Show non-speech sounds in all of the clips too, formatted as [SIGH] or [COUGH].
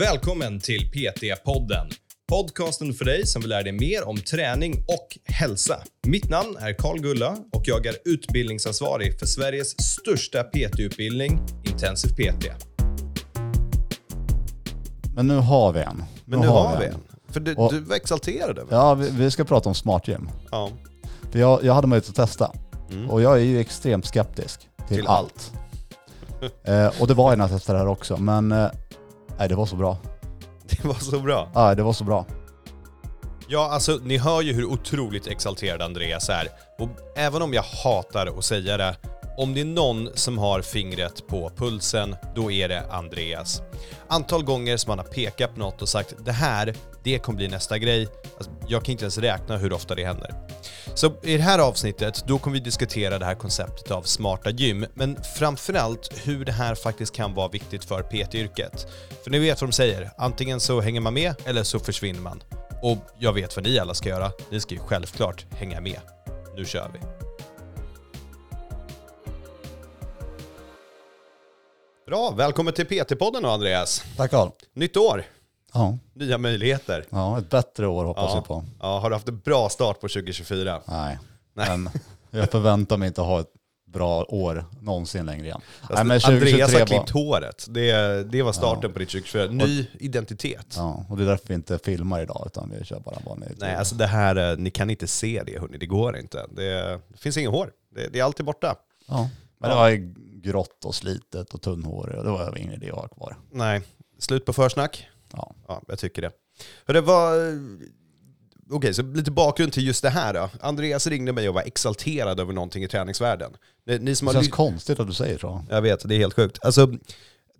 Välkommen till PT-podden. Podcasten för dig som vill lära dig mer om träning och hälsa. Mitt namn är Karl Gulla och jag är utbildningsansvarig för Sveriges största PT-utbildning, Intensiv PT. Men nu har vi en. Men nu har vi en. För du, Och- du var exalterad över Ja, vi, vi ska prata om smart gym. ja. För jag, jag hade möjlighet att testa. Mm. Och jag är ju extremt skeptisk till, Till allt. eh, och det var jag när jag testade det här också. Men eh, nej, det var så bra. [LAUGHS] Det var så bra. Ja, det var så bra. Ja, alltså ni hör ju hur otroligt exalterad Andreas är. Och även om jag hatar att säga det, om det är någon som har fingret på pulsen, då är det Andreas. Antal gånger som han har pekat på något och sagt det här, det kommer bli nästa grej. Alltså, jag kan inte ens räkna hur ofta det händer. Så i det här avsnittet, då kommer vi diskutera det här konceptet av smarta gym, men framförallt hur det här faktiskt kan vara viktigt för PT-yrket. För ni vet vad de säger, antingen så hänger man med eller så försvinner man. Och jag vet vad ni alla ska göra, ni ska ju självklart hänga med. Nu kör vi. Bra, välkommen till PT-podden då Andreas. Tack Carl. Nytt år, Ja. nya möjligheter. ja, ett bättre år hoppas Ja. vi på. ja, har du haft en bra start på 2024? Nej. Nej. men jag förväntar mig inte ha ett bra år någonsin längre igen. Alltså, Nej, Andreas 2023 har klippt håret. Det, det var starten på ditt 2024. Ny identitet. Ja, och det är därför vi inte filmar idag utan vi kör bara vanlig Nej, alltså det här, eh, ni kan inte se det hörni, det går inte. Det, det finns inget hår. Det, det är alltid borta. Ja. Men det var grått och slitet och tunnhårig och det var ingen idé att ha kvar. Nej, slut på försnack. Ja. Ja, jag tycker det. För det var... Okej, så lite bakgrund till just det här då. Andreas ringde mig och var exalterad över någonting i träningsvärlden. Ni, ni som Det har känns konstigt att du säger så. Jag vet, det är helt sjukt. Alltså,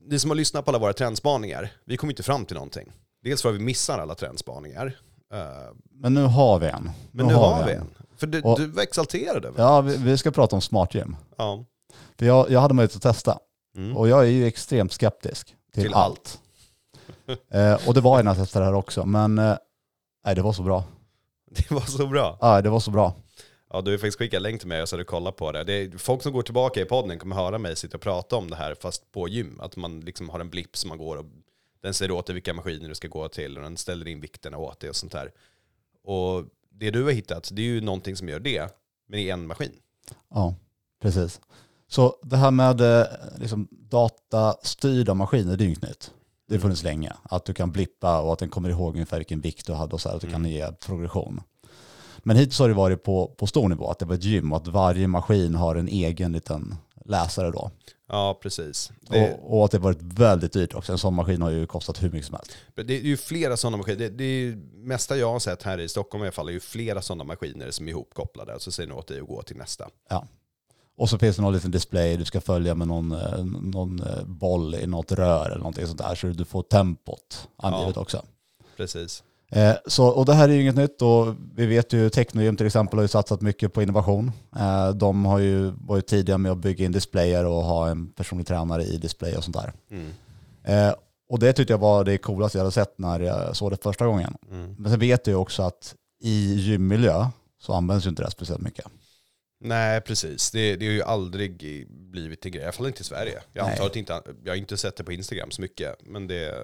ni som har lyssnat på alla våra trendspaningar, vi kommer inte fram till någonting. Dels för att vi missar alla trendspaningar. eh, Men nu har vi en. men nu har vi en. För du, Och- du var exalterad över Ja, vi, vi ska prata om smart gym. ja. För jag, jag hade möjlighet att testa. Mm. Och jag är ju extremt skeptisk till, Till allt. [LAUGHS] eh, och det var när jag testade det här också. Men eh, nej, det var så bra. Det var så bra. Ja, det var så bra. Ja, du har faktiskt skickat länk till mig så du kollar på det. det är, folk som går tillbaka i podden kommer höra mig sitta och prata om det här fast på gym. Att man liksom har en blipp som man går och den säger åt dig vilka maskiner du ska gå till och den ställer in vikterna åt dig och sånt där. Och det du har hittat, det är ju någonting som gör det, men i en maskin. Ja, precis. Så det här med eh, liksom, datastyrda maskiner, det är ju inget nytt. Det har funnits länge. Att du kan blippa och att den kommer ihåg ungefär vilken vikt du hade och så här, att du kan Mm. ge progression. Men hittills har det varit på, på stor nivå, att det var ett gym och att varje maskin har en egen liten läsare då. Ja, precis. Det, Och, och att det varit väldigt dyrt också. En sån maskin har ju kostat hur mycket som helst. det är ju flera sådana maskiner. Det, det är ju, mesta jag har sett här i Stockholm i alla fall är ju flera sådana maskiner som är ihopkopplade. Så säger ni åt dig att gå till nästa. Och så finns det någon liten display du ska följa med någon, eh, någon eh, boll i något rör eller någonting sånt där så du får tempot angivet också. Precis. Eh, så, och det här är ju inget nytt och vi vet ju Technogym till exempel har ju satsat mycket på innovation. Eh, de har ju varit tidiga med att bygga in displayer och ha en personlig tränare i display och sånt där. Mm. Eh, och det tyckte jag var det coolaste jag hade sett när jag såg det första gången. Mm. Men sen vet jag ju också att i gymmiljö så används ju inte det speciellt mycket. Nej, precis. Det, det har ju aldrig blivit en grej. I alla fall inte i Sverige. Jag antar att inte, jag har inte sett det på Instagram så mycket. Men det,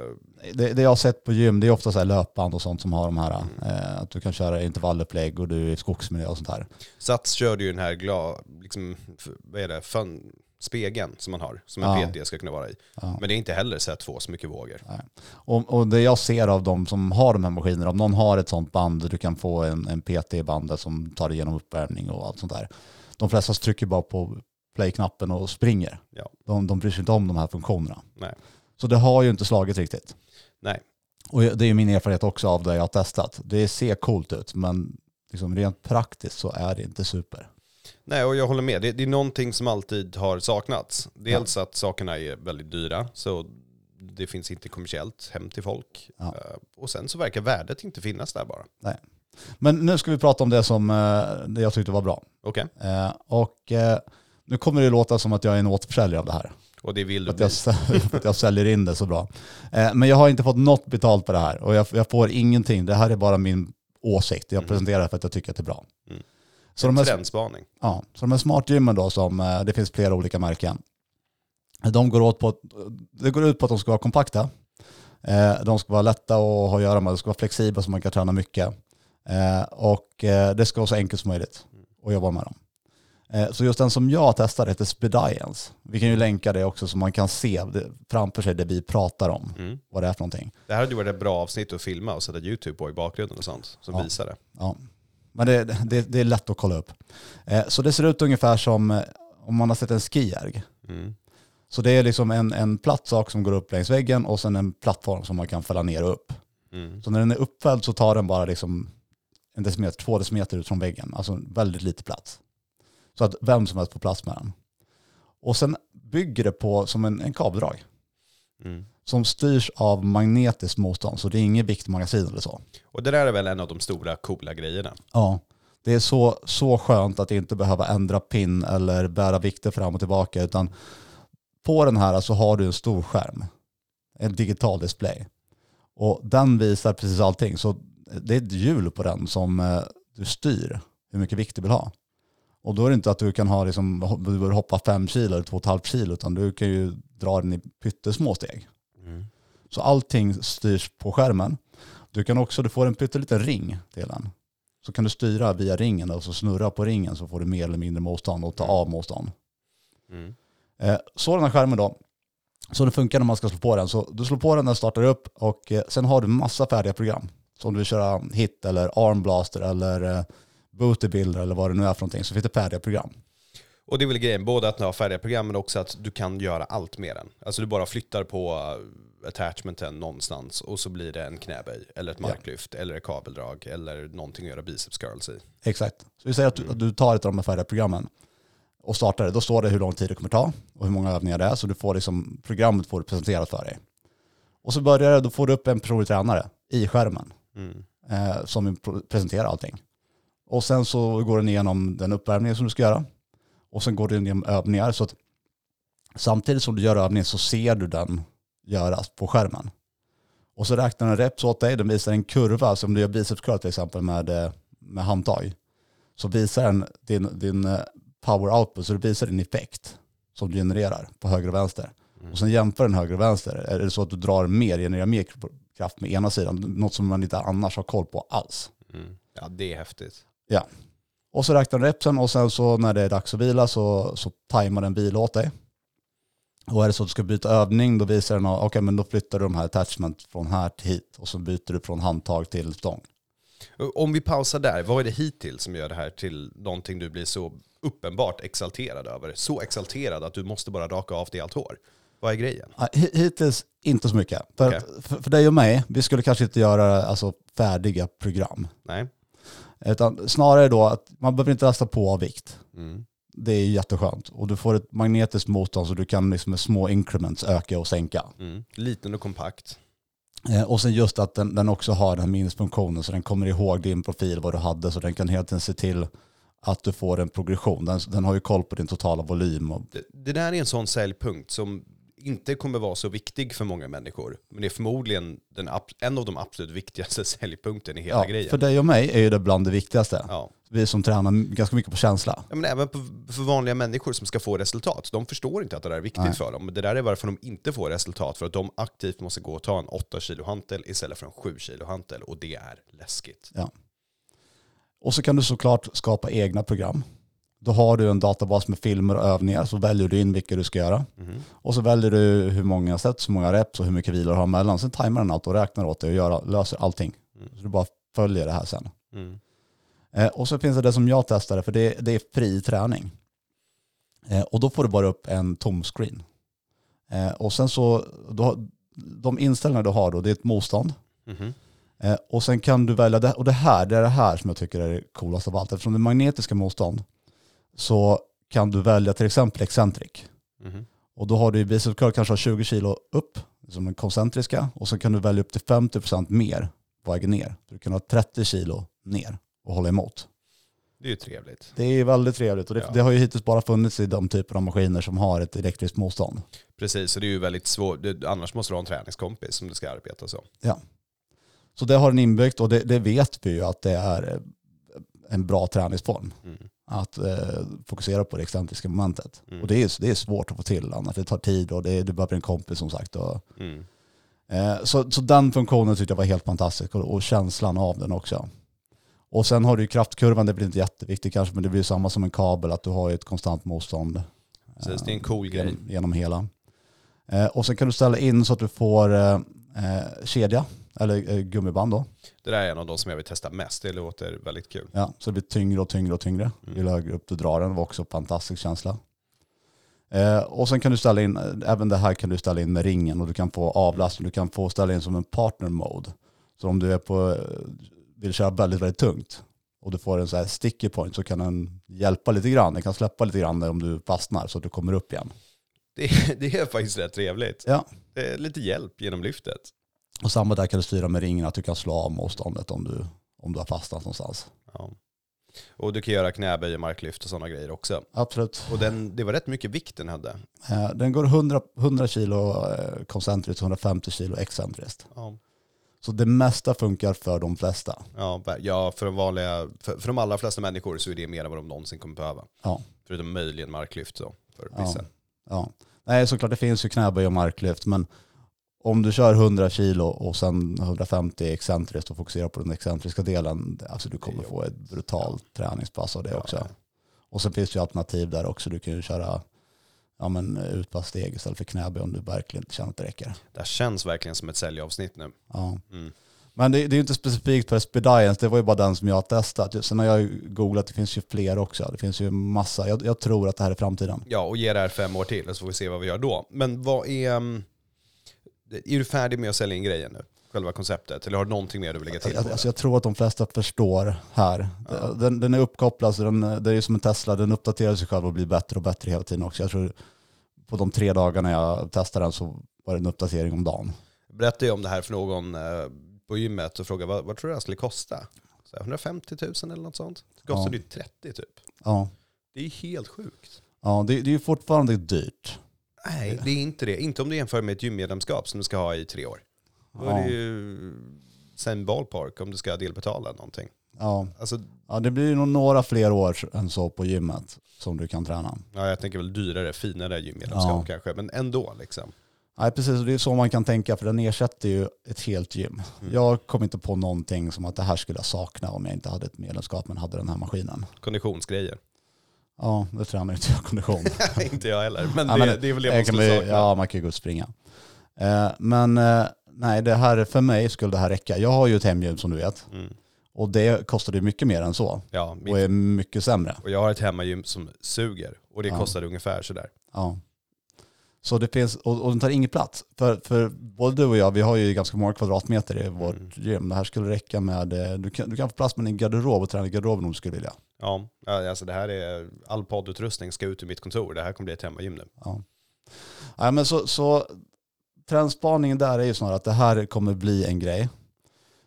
Det, det jag har sett på gym det är ofta så här löpband och sånt som har de här, Mm. eh, att du kan köra intervallupplägg och du är i skogsmiljö och sånt där. Sats körde ju den här gla, liksom, vad är det, fun, spegeln som man har, som en Ja. PT ska kunna vara i. Ja. Men det är inte heller så att få så mycket vågor. Och, och det jag ser av de som har de här maskinerna, om någon har ett sånt band, du kan få en, en PT i bandet som tar igenom uppvärmning och allt sånt där. De flesta trycker bara på play-knappen och springer. Ja. De, de bryr sig inte om de här funktionerna. Nej. Så det har ju inte slagit riktigt. Nej. Och det är ju min erfarenhet också av det jag har testat. Det ser coolt ut, men liksom rent praktiskt så är det inte super. Nej, och jag håller med. Det, det är någonting som alltid har saknats. Dels att sakerna är väldigt dyra, så det finns inte kommersiellt hem till folk. Ja. Eh, Och sen så verkar värdet inte finnas där bara. Men nu ska vi prata om det som eh, det jag tyckte var bra. Okej? Eh, och eh, nu kommer det låta som att jag är en återförsäljare av det här. Och det vill du Att jag, [LAUGHS] att jag säljer in det så bra. Eh, men jag har inte fått något betalt på det här och jag, jag får ingenting. Det här är bara min åsikt. Jag Mm. presenterar det för att jag tycker att det är bra. Mm. Så, de här, Trendspaning. ja, så de här smartgymmen då, som, eh, det finns flera olika märken. De går, åt på, det går ut på att de ska vara kompakta. Eh, de ska vara lätta att ha att göra med, de ska vara flexibla så man kan träna mycket. Eh, och det ska vara så enkelt som möjligt att jobba med dem. Så just den som jag testar heter Spedience. Vi kan ju länka det också så man kan se framför sig det vi pratar om, Mm. vad det är för någonting. Det här hade ju varit ett bra avsnitt att filma och sätta YouTube på i bakgrunden och sånt som Ja. visar det. Ja. Men det, det, det är lätt att kolla upp. Eh, så det ser ut ungefär som eh, om man har sett en skijärg. Mm. Så det är liksom en, en platt sak som går upp längs väggen och sen en plattform som man kan fälla ner och upp. Mm. Så när den är uppfälld så tar den bara liksom en decimeter, två decimeter ut från väggen. Alltså väldigt lite plats. Så att vem som helst får plats med den. Och sen bygger det på som en, en kabeldrag Mm. Som styrs av magnetiskt motstånd. Så det är inget viktmagasin eller så. Och det där är väl en av de stora coola grejerna. Ja, det är så, så skönt att inte behöva ändra pin eller bära vikter fram och tillbaka. Utan på den här så har du en stor skärm. En digital display. Och den visar precis allting. Så det är ett hjul på den som eh, du styr hur mycket vikt du vill ha. Och då är det inte att du kan ha liksom, du behöver hoppa fem kilo eller två och ett halvt kilo utan du kan ju dra den i pyttesmå steg. Mm. Så allting styrs på skärmen. Du kan också, du får en pytteliten ring till den. Så kan du styra via ringen och så snurra på ringen så får du mer eller mindre motstånd och ta av motstånd. Mm. Eh, så den här skärmen då, så det funkar när man ska slå på den. Så du slår på den, den startar upp och eh, sen har du massa färdiga program. Så om du vill köra hit eller armblaster eller eh, bootybuilder eller vad det nu är för någonting så finns det färdiga program. Och det är väl grejen, både att har färdiga program men också att du kan göra allt med den. Alltså du bara flyttar på uh, attachmenten någonstans och så blir det en knäböj eller ett Ja. marklyft eller ett kabeldrag eller någonting att göra biceps curls i. Exakt. Så vi säger att du, att du tar ett av de här färdiga programmen och startar det. Då står det hur lång tid det kommer ta och hur många övningar det är. Så du får liksom, programmet får du presenterat för dig. Och så börjar det, då får du upp en personlig tränare i skärmen Mm. eh, som presenterar allting. Och sen så går den igenom den uppvärmningen som du ska göra. Och sen går den igenom övningar. Så att samtidigt som du gör övningen så ser du den göras på skärmen. Och så räknar den reps åt dig. Den visar en kurva som du gör biceps curl till exempel med, eh, med handtag. Så visar den din, din eh, power output, så det visar din effekt som du genererar på höger och vänster. Och sen jämför den höger och vänster. Är det så att du drar mer, genererar mer kraft med ena sidan, något som man inte annars har koll på alls. Mm. Ja, det är häftigt. Ja. Och så räknar den repsen och sen så när det är dags att vila så, så tajmar den vila åt dig. Och är det så att du ska byta övning då visar den, okej men då flyttar du de här attachment från här till hit och så byter du från handtag till stång. Om vi pausar där, vad är det hittills som gör det här till någonting du blir så uppenbart exalterad över? Så exalterad att du måste bara raka av dig allt hår. Vad är grejen? Hittills inte så mycket. För, att, för, för dig och mig, vi skulle kanske inte göra alltså, färdiga program. Nej. Utan snarare då att man behöver inte lasta på av vikt. Mm. Det är jätteskönt. Och du får ett magnetiskt motstånd så du kan liksom med små increments öka och sänka. Mm. Liten och kompakt. Eh, och sen just att den, den också har den här minnesfunktionen så den kommer ihåg din profil, vad du hade, så den kan hela tiden se till att du får en progression. Den, den har ju koll på din totala volym. Och, Det, det där är en sån säljpunkt som inte kommer vara så viktig för många människor. Men det är förmodligen den, en av de absolut viktigaste [LAUGHS] säljpunkten i hela ja, grejen. för dig och mig är ju det bland det viktigaste. Ja. Vi som tränar ganska mycket på känsla. Ja, men även för vanliga människor som ska få resultat. De förstår inte att det där är viktigt Nej. för dem. Det där är varför de inte får resultat. För att de aktivt måste gå och ta en 8 kilo hantel istället för en 7 kilo hantel. Och det är läskigt. Och så kan du såklart skapa egna program. Då har du en databas med filmer och övningar, så väljer du in vilka du ska göra. Mhm. Och så väljer du hur många sets, hur många reps och hur mycket vilor du har mellan. Sen tajmar den allt och räknar åt dig och gör, löser allting. Så du bara följer det här sen. Mm. Eh, och så finns det det som jag testade, för det, det är fri träning. Eh, och då får du bara upp en tom screen. Eh, och sen så, då, de inställningar du har då, det är ett motstånd. Mhm. Eh, och sen kan du välja, det, och det här, det är det här som jag tycker är det coolaste av allt. Eftersom det är magnetiska motstånd så kan du välja till exempel eccentric. Mhm. Och då har du i biceps curl kanske har 20 kilo upp, som den koncentriska. Och så kan du välja upp till 50% mer på vägen ner. Du kan ha 30 kilo ner och hålla emot. Det är ju trevligt. Det är väldigt trevligt och det, Ja. det har ju hittills bara funnits i de typer av maskiner som har ett elektriskt motstånd. Precis, och det är ju väldigt svårt. Annars måste du ha en träningskompis som du ska arbeta så. Så det har den inbyggt och det, det vet vi ju att det är en bra träningsform. Mm. Att eh, fokusera på det excentriska momentet. Mm. Och det är, det är svårt att få till annars. Det tar tid och det, du behöver en kompis som sagt. Och, Mm. Eh, så, så den funktionen tyckte jag var helt fantastisk och, och känslan av den också. Och sen har du kraftkurvan, det blir inte jätteviktigt kanske, men det blir samma som en kabel, att du har ett konstant motstånd. Precis, det är en cool eh, grej. Genom, genom hela. Eh, och sen kan du ställa in så att du får eh, kedja, eller eh, gummiband då. Det där är en av de som jag vill testa mest. Det låter väldigt kul. Ja, så det blir tyngre och tyngre och tyngre. Mm. Ju högre upp du drar den, det var också en fantastisk känsla. Eh, och sen kan du ställa in, eh, även det här kan du ställa in med ringen och du kan få avlastning, du kan få ställa in som en partner mode. Så om du är på, eh, vill köra väldigt, väldigt tungt och du får en så här sticky point så kan den hjälpa lite grann. Den kan släppa lite grann om du fastnar så att du kommer upp igen. Det, [LAUGHS] det är faktiskt rätt trevligt. Ja, lite hjälp genom lyftet. Och samma där kan du styra med ringen att du kan slå av motståndet om du, om du har fastnat någonstans. Ja. Och du kan göra knäböj, marklyft och sådana grejer också. Absolut. Och den, det var rätt mycket vikt den hade. Eh, Den går 100, 100 kilo eh, koncentriskt, 150 kilo excentriskt. Ja. Så det mesta funkar för de flesta. Ja, ja för, de vanliga, för, för de allra flesta människor så är det mer än vad de någonsin kommer behöva. Ja. Förutom möjligen marklyft då, för Ja. vissa. Ja. Nej, såklart det finns ju knäböj och marklyft, men om du kör 100 kilo och sen 150 excentriskt och fokuserar på den excentriska delen, alltså du kommer få ett brutalt träningspass av det också. Och sen finns det ju alternativ där också. Du kan ju köra ja, men, utpasssteg istället för knäböj om du verkligen inte känner att det räcker. Det känns verkligen som ett säljavsnitt nu. Ja. Mm. Men det, det är ju inte specifikt för Spedience, det var ju bara den som jag har testat. Sen har jag googlat, det finns ju fler också. Det finns ju massa. Jag, jag tror att det här är framtiden. Ja, och ge det här fem år till så får vi se vad vi gör då. Men vad är... Är du färdig med att sälja in grejen nu? Själva konceptet? Eller har du någonting mer du vill lägga till? Alltså jag tror att de flesta förstår här. Ja. Den, den är uppkopplad, så den, det är som en Tesla, den uppdaterar sig själv och blir bättre och bättre hela tiden också. Jag tror på de tre dagarna jag testade den så var det en uppdatering om dagen. Jag berättade ju om det här för någon eh, på gymmet och frågade vad, vad tror du det här skulle kosta? Så här, 150 000 eller något sånt. Det kostar Ja. ju 30 typ. Ja, Det är helt sjukt. ja det, det är ju fortfarande dyrt. Nej, det är inte det. Inte om du jämför med ett gymmedlemskap som du ska ha i tre år. Då är Ja. det ju sen ballpark om du ska delbetala någonting. Ja. Alltså, ja, det blir nog några fler år än så på gymmet som du kan träna. ja, jag tänker väl dyrare, finare gymmedlemskap Ja. kanske, men ändå liksom. Nej precis, och det är så man kan tänka för den ersätter ju ett helt gym. Mm. Jag kom inte på någonting som att det här skulle jag sakna om jag inte hade ett medlemskap men hade den här maskinen. Konditionsgrejer. Ja, det tränar inte jag kondition. [LAUGHS] inte jag heller, men, Ja, det, men det är väl det jag man skulle sakna. Ja, man kan ju gå och springa. Eh, men eh, nej, det här, för mig skulle det här räcka. Jag har ju ett hemgym som du vet. Mm. Och det kostade mycket mer än så. Ja, min, Och är mycket sämre. och jag har ett hemmagym som suger och det Ja. kostar ungefär sådär. Ja. Så det finns, och, och den tar ingen plats. För, för både du och jag, vi har ju ganska många kvadratmeter i vårt Mm. gym. Det här skulle räcka med, eh, du kan, du kan få plats med en garderob och träna i garderoben om du skulle vilja. Ja, ja, alltså det här är, all poddutrustning ska ut ur mitt kontor. Det här kommer bli ett hemmagym nu. Ja. Nej, men så, så trendspaningen där är ju snarare att det här kommer bli en grej.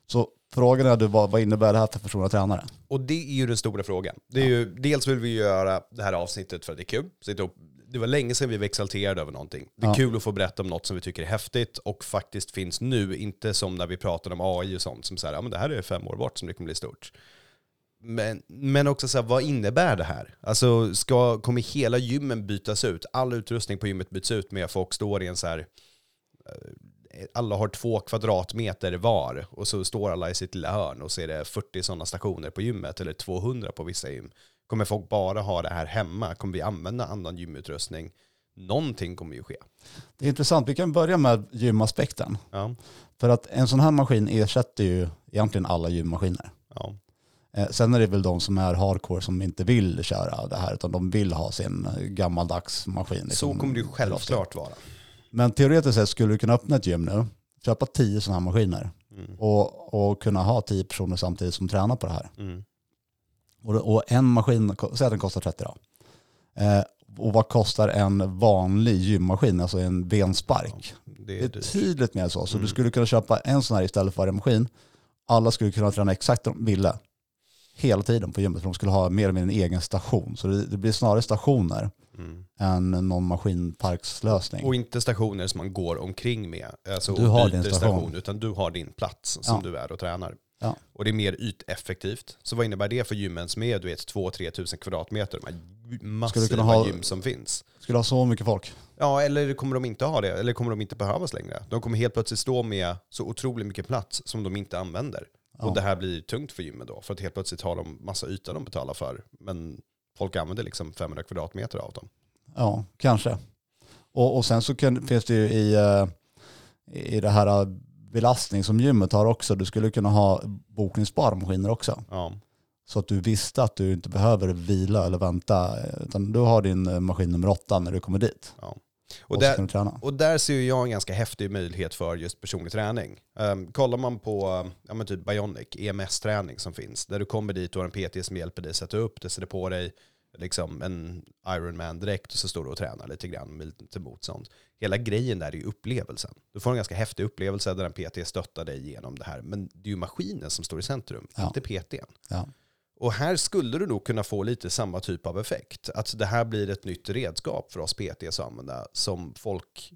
Så frågan är du, vad, vad innebär det här för personliga tränare? Och det är ju den stora frågan. Det är ju, dels vill vi göra det här avsnittet för att det är kul. Sitta upp- Det var länge sedan vi var exalterade över någonting. Det är Ja. kul att få berätta om något som vi tycker är häftigt och faktiskt finns nu. Inte som när vi pratade om AI och sånt som säger ja men det här är fem år bort som det kommer bli stort. Men, men också så här, vad innebär det här? Alltså, ska, kommer hela gymmen bytas ut? All utrustning på gymmet byts ut med folk står i en så här eh, alla har två kvadratmeter var och så står alla i sitt lilla hörn och så är det 40 sådana stationer på gymmet eller 200 på vissa gym. Kommer folk bara ha det här hemma? Kommer vi använda annan gymutrustning? Någonting kommer ju ske. Det är intressant, vi kan börja med gymaspekten. Ja, För att en sån här maskin ersätter ju egentligen alla gymmaskiner. ja, sen är det väl de som är hardcore som inte vill köra det här utan de vill ha sin eh, gammaldags maskin. så liksom, kommer det ju självklart vara. Men teoretiskt sett skulle du kunna öppna ett gym nu, köpa tio sådana här maskiner Mm. och, och kunna ha tio personer samtidigt som tränar på det här. Mm. Och, och en maskin, säg att den kostar 30 då. Eh, och vad kostar en vanlig gymmaskin, alltså en benspark? Det Det är tydligt mer så. Så Mm. du skulle kunna köpa en sån här istället för varje maskin. Alla skulle kunna träna exakt som de ville. Hela tiden på gymmet. För de skulle ha mer eller mindre en egen station. Så det, det blir snarare stationer Mm. än någon maskinparkslösning. Och inte stationer som man går omkring med. Alltså Du har din station. Utan du har din plats som Ja. du är och tränar. Ja. Och det är mer yteffektivt. Så vad innebär det för gymmen som är du vet 2-3 tusen kvadratmeter? De här massiva kunna ha- gym som finns. Skulle ha så mycket folk. Ja, eller kommer de inte ha det? Eller kommer de inte behövas längre? De kommer helt plötsligt stå med så otroligt mycket plats som de inte använder. Och det här blir tungt för gymmen då. För att helt plötsligt har de massa yta de betalar för. Men folk använder liksom 500 kvadratmeter av dem. Ja, kanske. Och, och sen så kan, finns det ju i, eh, i det här eh, belastning som gymmet har också, du skulle kunna ha bokningsbara maskiner också. Ja. Så att du visste att du inte behöver vila eller vänta, eh, utan du har din maskin nummer åtta när du kommer dit. ja. Och, Och där. Och där ser jag en ganska häftig möjlighet för just personlig träning. Um, kollar man på ja, typ Bionic, EMS-träning som finns, där du kommer dit och har en PT som hjälper dig sätta upp det, sätter på dig liksom en Ironman direkt och så står du och tränar lite grann med lite motstånd. Hela grejen där är ju upplevelsen. Du får en ganska häftig upplevelse där en PT stöttar dig genom det här. Men det är ju maskinen som står i centrum, Ja. inte PTn. Ja. Och här skulle du nog kunna få lite samma typ av effekt. Att det här blir ett nytt redskap för oss PTs att använda som folk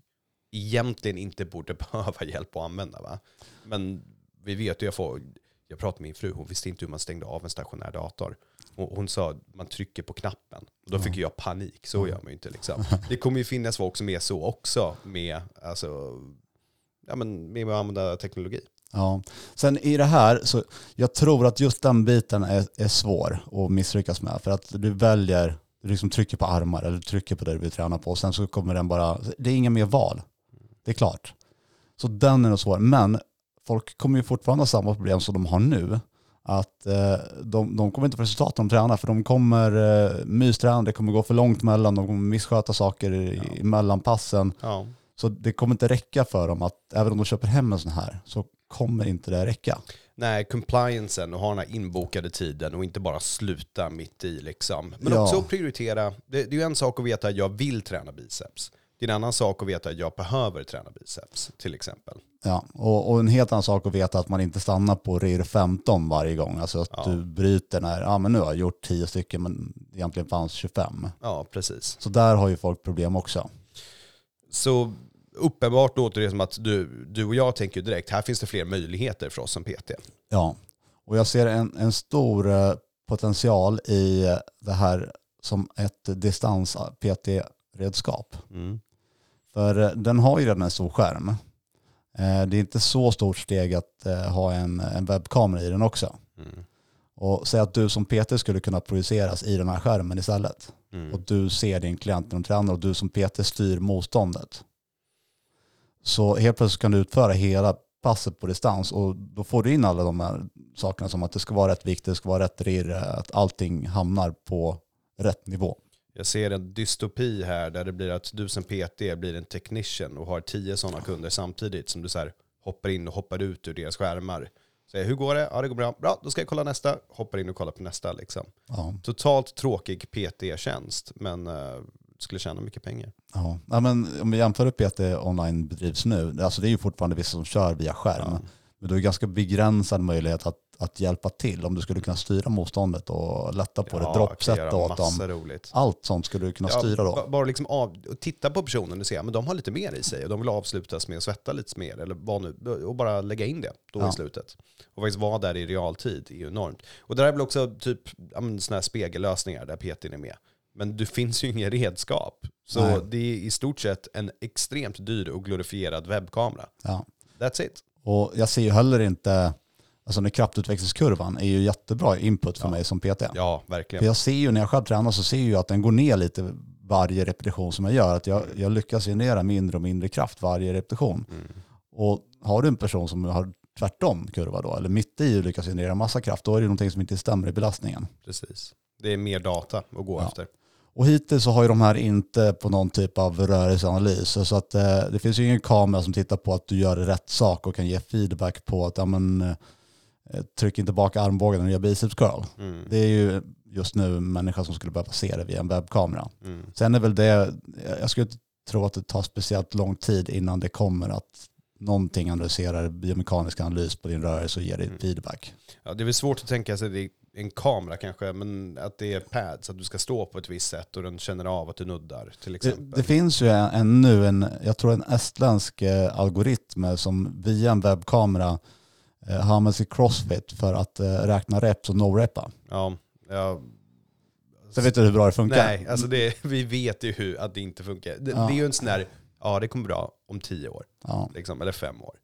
egentligen inte borde [LAUGHS] behöva hjälp att använda. Va? Men vi vet ju, jag, får, jag pratade med min fru, hon visste inte hur man stängde av en stationär dator. Och hon sa man trycker på knappen. Och då fick jag panik, så gör man ju inte. Liksom. [LAUGHS] Det kommer ju finnas folk som är så också med, alltså, ja, men med att använda teknologi. Ja. Sen i det här, så jag tror att just den biten är, är svår att misslyckas med. För att du väljer, du liksom trycker på armar eller trycker på det du vill träna på. Och sen så kommer den bara, det är inga mer val. Det är klart. Så den är nog svår. Men folk kommer ju fortfarande ha samma problem som de har nu. Att eh, de, de kommer inte få resultat när de tränar för de kommer eh, mysträna, det kommer gå för långt mellan, de kommer missköta saker i, i mellanpassen. Ja. Så det kommer inte räcka för dem att, även om de köper hem en sån här, så kommer inte det räcka. Nej, compliancen och ha den här inbokade tiden och inte bara sluta mitt i liksom. Men Ja. också prioritera. Det, det är ju en sak att veta att jag vill träna biceps. Det är en annan sak att veta att jag behöver träna biceps till exempel. Ja, och, och en helt annan sak att veta att man inte stannar på RIR 15 varje gång. Alltså att Ja. du bryter när, ja men nu har jag gjort 10 stycken men egentligen fanns 25. Ja, precis. Så där har ju folk problem också. Så uppenbart låter det som att du, du och jag tänker direkt, här finns det fler möjligheter för oss som PT. Ja, och jag ser en, en stor eh, potential i eh, det här som ett distans-PT-redskap. Mm. För eh, den har ju redan en stor skärm. Det är inte så stort steg att ha en, en webbkamera i den också. Mm. Och säg att du som PT skulle kunna projiceras i den här skärmen istället. Mm. Och du ser din klient när de tränar och du som PT styr motståndet. Så helt plötsligt kan du utföra hela passet på distans och då får du in alla de här sakerna som att det ska vara rätt vikt, det ska vara rätt RIR, att allting hamnar på rätt nivå. Jag ser en dystopi här där det blir att du som PT blir en technician och har tio sådana kunder samtidigt som du så hoppar in och hoppar ut ur deras skärmar. Säger hur går det? Ja det går bra. Bra, då ska jag kolla nästa. Hoppar in och kollar på nästa liksom. Ja, Totalt tråkig PT-tjänst men uh, skulle tjäna mycket pengar. ja. ja men om vi jämför hur PT online bedrivs nu, alltså det är ju fortfarande vissa som kör via skärm. Ja. Men du har ganska begränsad möjlighet att, att hjälpa till om du skulle kunna styra motståndet och lätta på det, kan droppsätta göra åt dem. roligt. Allt sånt skulle du kunna Ja, styra då. ba- Bara liksom av, titta på personen och se, men de har lite mer i sig och de vill avslutas med att svetta lite mer eller vad nu, och bara lägga in det då Ja. i slutet. Och faktiskt vara där i realtid är ju enormt. Och det där är väl också typ ja, såna här spegellösningar där PT är med. Men det finns ju inga redskap. Så Nej. det är i stort sett en extremt dyr och glorifierad webbkamera. Ja. That's it. Och jag ser ju heller inte, alltså den kraftutvecklingskurvan är ju jättebra input för Ja. mig som PT. Ja, För verkligen. jag ser ju när jag själv tränar så ser jag ju att den går ner lite varje repetition som jag gör. Att jag, jag lyckas generera mindre och mindre kraft varje repetition. Mm. Och har du en person som har tvärtom kurva då, eller mitt i och lyckas generera massa kraft, då är det någonting som inte stämmer i belastningen. Precis. Det är mer data att gå Ja. efter. Och hittills så har ju de här inte på någon typ av rörelseanalys. Så att eh, det finns ju ingen kamera som tittar på att du gör rätt sak och kan ge feedback på att ja, men, eh, tryck inte bak armbågen när du gör biceps curl. Mm. Det är ju just nu en människa som skulle behöva se det via en webbkamera. Mm. Sen är väl det, jag skulle inte tro att det tar speciellt lång tid innan det kommer att någonting analyserar biomekanisk analys på din rörelse och ger dig Mm. feedback. Ja, det är väl svårt att tänka sig det en kamera kanske, men att det är pads, att du ska stå på ett visst sätt och den känner av att du nuddar till Det, exempel. det finns ju en, en, en, jag tror en estländsk eh, algoritm som via en webbkamera eh, har använts i crossfit för att eh, räkna reps och no-repa. Ja, ja. Så vet du hur bra det funkar? Nej, alltså det, [LAUGHS] vi vet ju hur, att det inte funkar. Det, Ja. det är ju en sån där, ja det kommer bra om tio år, Ja, liksom, eller fem år.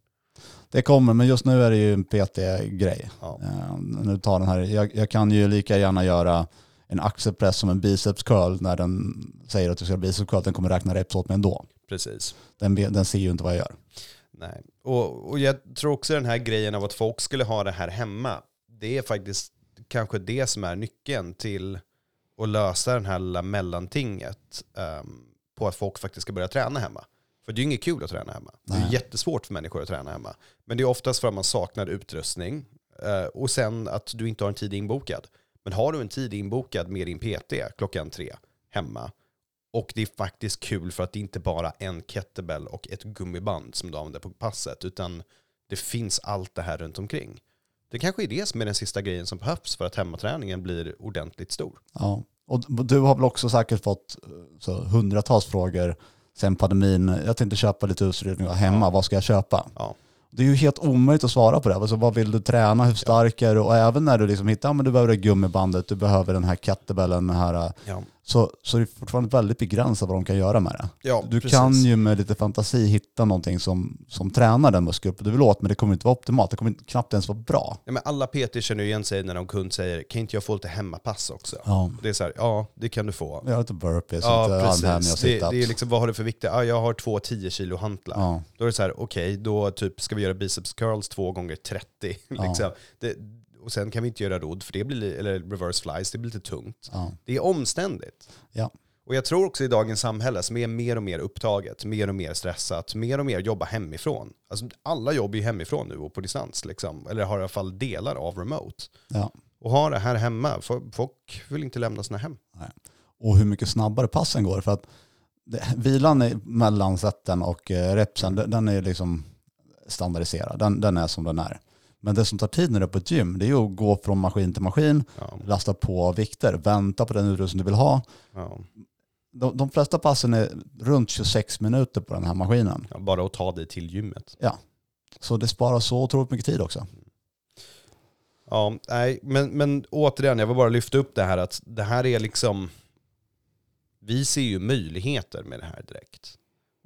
Det kommer, men just nu är det ju en PT-grej. Ja. Eh, nu tar den här, jag, jag kan ju lika gärna göra en axelpress som en biceps curl när den säger att du ska göra biceps curl, den kommer räkna reps åt mig ändå. Precis. Den, den ser ju inte vad jag gör. Nej. Och, och jag tror också den här grejen av att folk skulle ha det här hemma, det är faktiskt kanske det som är nyckeln till att lösa den här lilla mellantinget ehm, på att folk faktiskt ska börja träna hemma. För det är ju inget kul att träna hemma. Det är Nej. jättesvårt för människor att träna hemma. Men det är oftast för att man saknar utrustning eh, och sen att du inte har en tid inbokad. Men har du en tid inbokad med din PT klockan tre hemma och det är faktiskt kul för att det inte bara är en kettlebell och ett gummiband som du använder på passet, utan det finns allt det här runt omkring. Det kanske är det som är den sista grejen som behövs för att hemmaträningen blir ordentligt stor. Ja. Och du har väl också säkert fått eh, så, hundratals frågor sen pandemin. Jag tänkte köpa lite utrustning hemma, Ja. vad ska jag köpa? Ja, Det är ju helt omöjligt att svara på det. Alltså, vad vill du träna? Hur stark är du? Och även när du liksom hittar, ja, men du behöver det gummibandet, du behöver den här kettlebellen, den här, ja. Så, så är det fortfarande väldigt begränsat vad de kan göra med det. ja Du precis. kan ju med lite fantasi hitta någonting som, som tränar den muskelgruppen du vill åt, men det kommer inte vara optimalt. Det kommer knappt ens vara bra. Ja, men alla PT känner igen sig när någon kund säger, kan inte jag få lite hemmapass också? Ja. Det är så här, ja det kan du få. Jag har lite burpees, Ja, lite armhävningar och. Det, det är liksom, vad har du för vikt? Ja, jag har två 10 kilo hantlar. ja. Då är det så här, okej, då typ ska vi göra biceps curls två gånger 30. [LAUGHS] Liksom. Det, och sen kan vi inte göra rodd, för det blir, li- eller reverse flies, det blir lite tungt. Ja. Det är omständigt. Ja. Och jag tror också i dagens samhälle som är mer och mer upptaget, mer och mer stressat, mer och mer jobba hemifrån. Alltså alla jobbar ju hemifrån nu och på distans, liksom. eller har i alla fall delar av remote. Ja. Och ha det här hemma, Fo- folk vill inte lämna sina hem. Och hur mycket snabbare passen går. För att det, vilan mellan seten och eh, repsen, den, den är liksom standardiserad. Den, den är som den är. Men det som tar tid när du är på ett gym, det är ju att gå från maskin till maskin, Ja, lasta på vikter, vänta på den utrustning du vill ha. ja. De, de flesta passen är runt 26 minuter på den här maskinen. Ja, bara att ta dig till gymmet. Så det sparar så otroligt mycket tid också. Ja, nej, men, men återigen, jag vill bara lyfta upp det här att det här är liksom, vi ser ju möjligheter med det här direkt.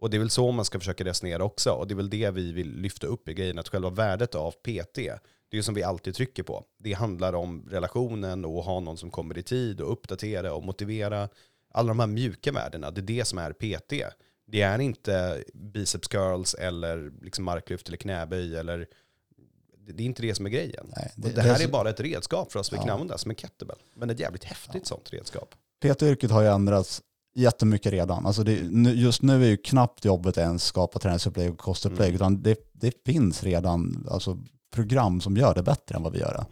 Och det är väl så man ska försöka resonera också. Och det är väl det vi vill lyfta upp i grejen, att själva värdet av PT, det är ju som vi alltid trycker på. Det handlar om relationen och att ha någon som kommer i tid och uppdatera och motivera. Alla de här mjuka värdena, det är det som är PT. Det är inte biceps curls eller liksom marklyft eller knäböj eller det är inte det som är grejen. Nej, Det, det, här det är bara ett redskap för oss vi Ja. kan använda som en kettlebell. Men ett jävligt häftigt sånt redskap. PT-yrket har ju ändrats jättemycket redan. Alltså det, just nu är ju knappt jobbet ens skapa träningsupplägg och kostupplägg, Mm. utan det, det finns redan alltså, program som gör det bättre än vad vi gör det.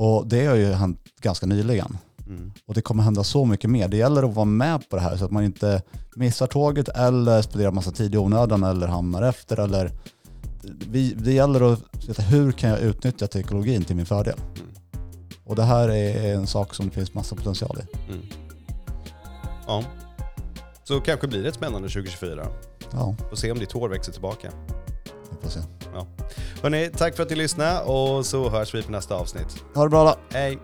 Och det har ju hänt ganska nyligen. Mm. Och det kommer hända så mycket mer. Det gäller att vara med på det här så att man inte missar tåget eller spenderar massa tid i onödan eller hamnar efter. Eller vi, det gäller att veta hur kan jag utnyttja teknologin till min fördel. Mm. Och det här är en sak som det finns massa potential i. Mm. Ja. Så kanske blir det ett spännande 2024. Ja, Får se om ditt hår växer tillbaka. vi får se. Hörrni, tack för att ni lyssnade och så hörs vi på nästa avsnitt. Ha det bra då. Hej!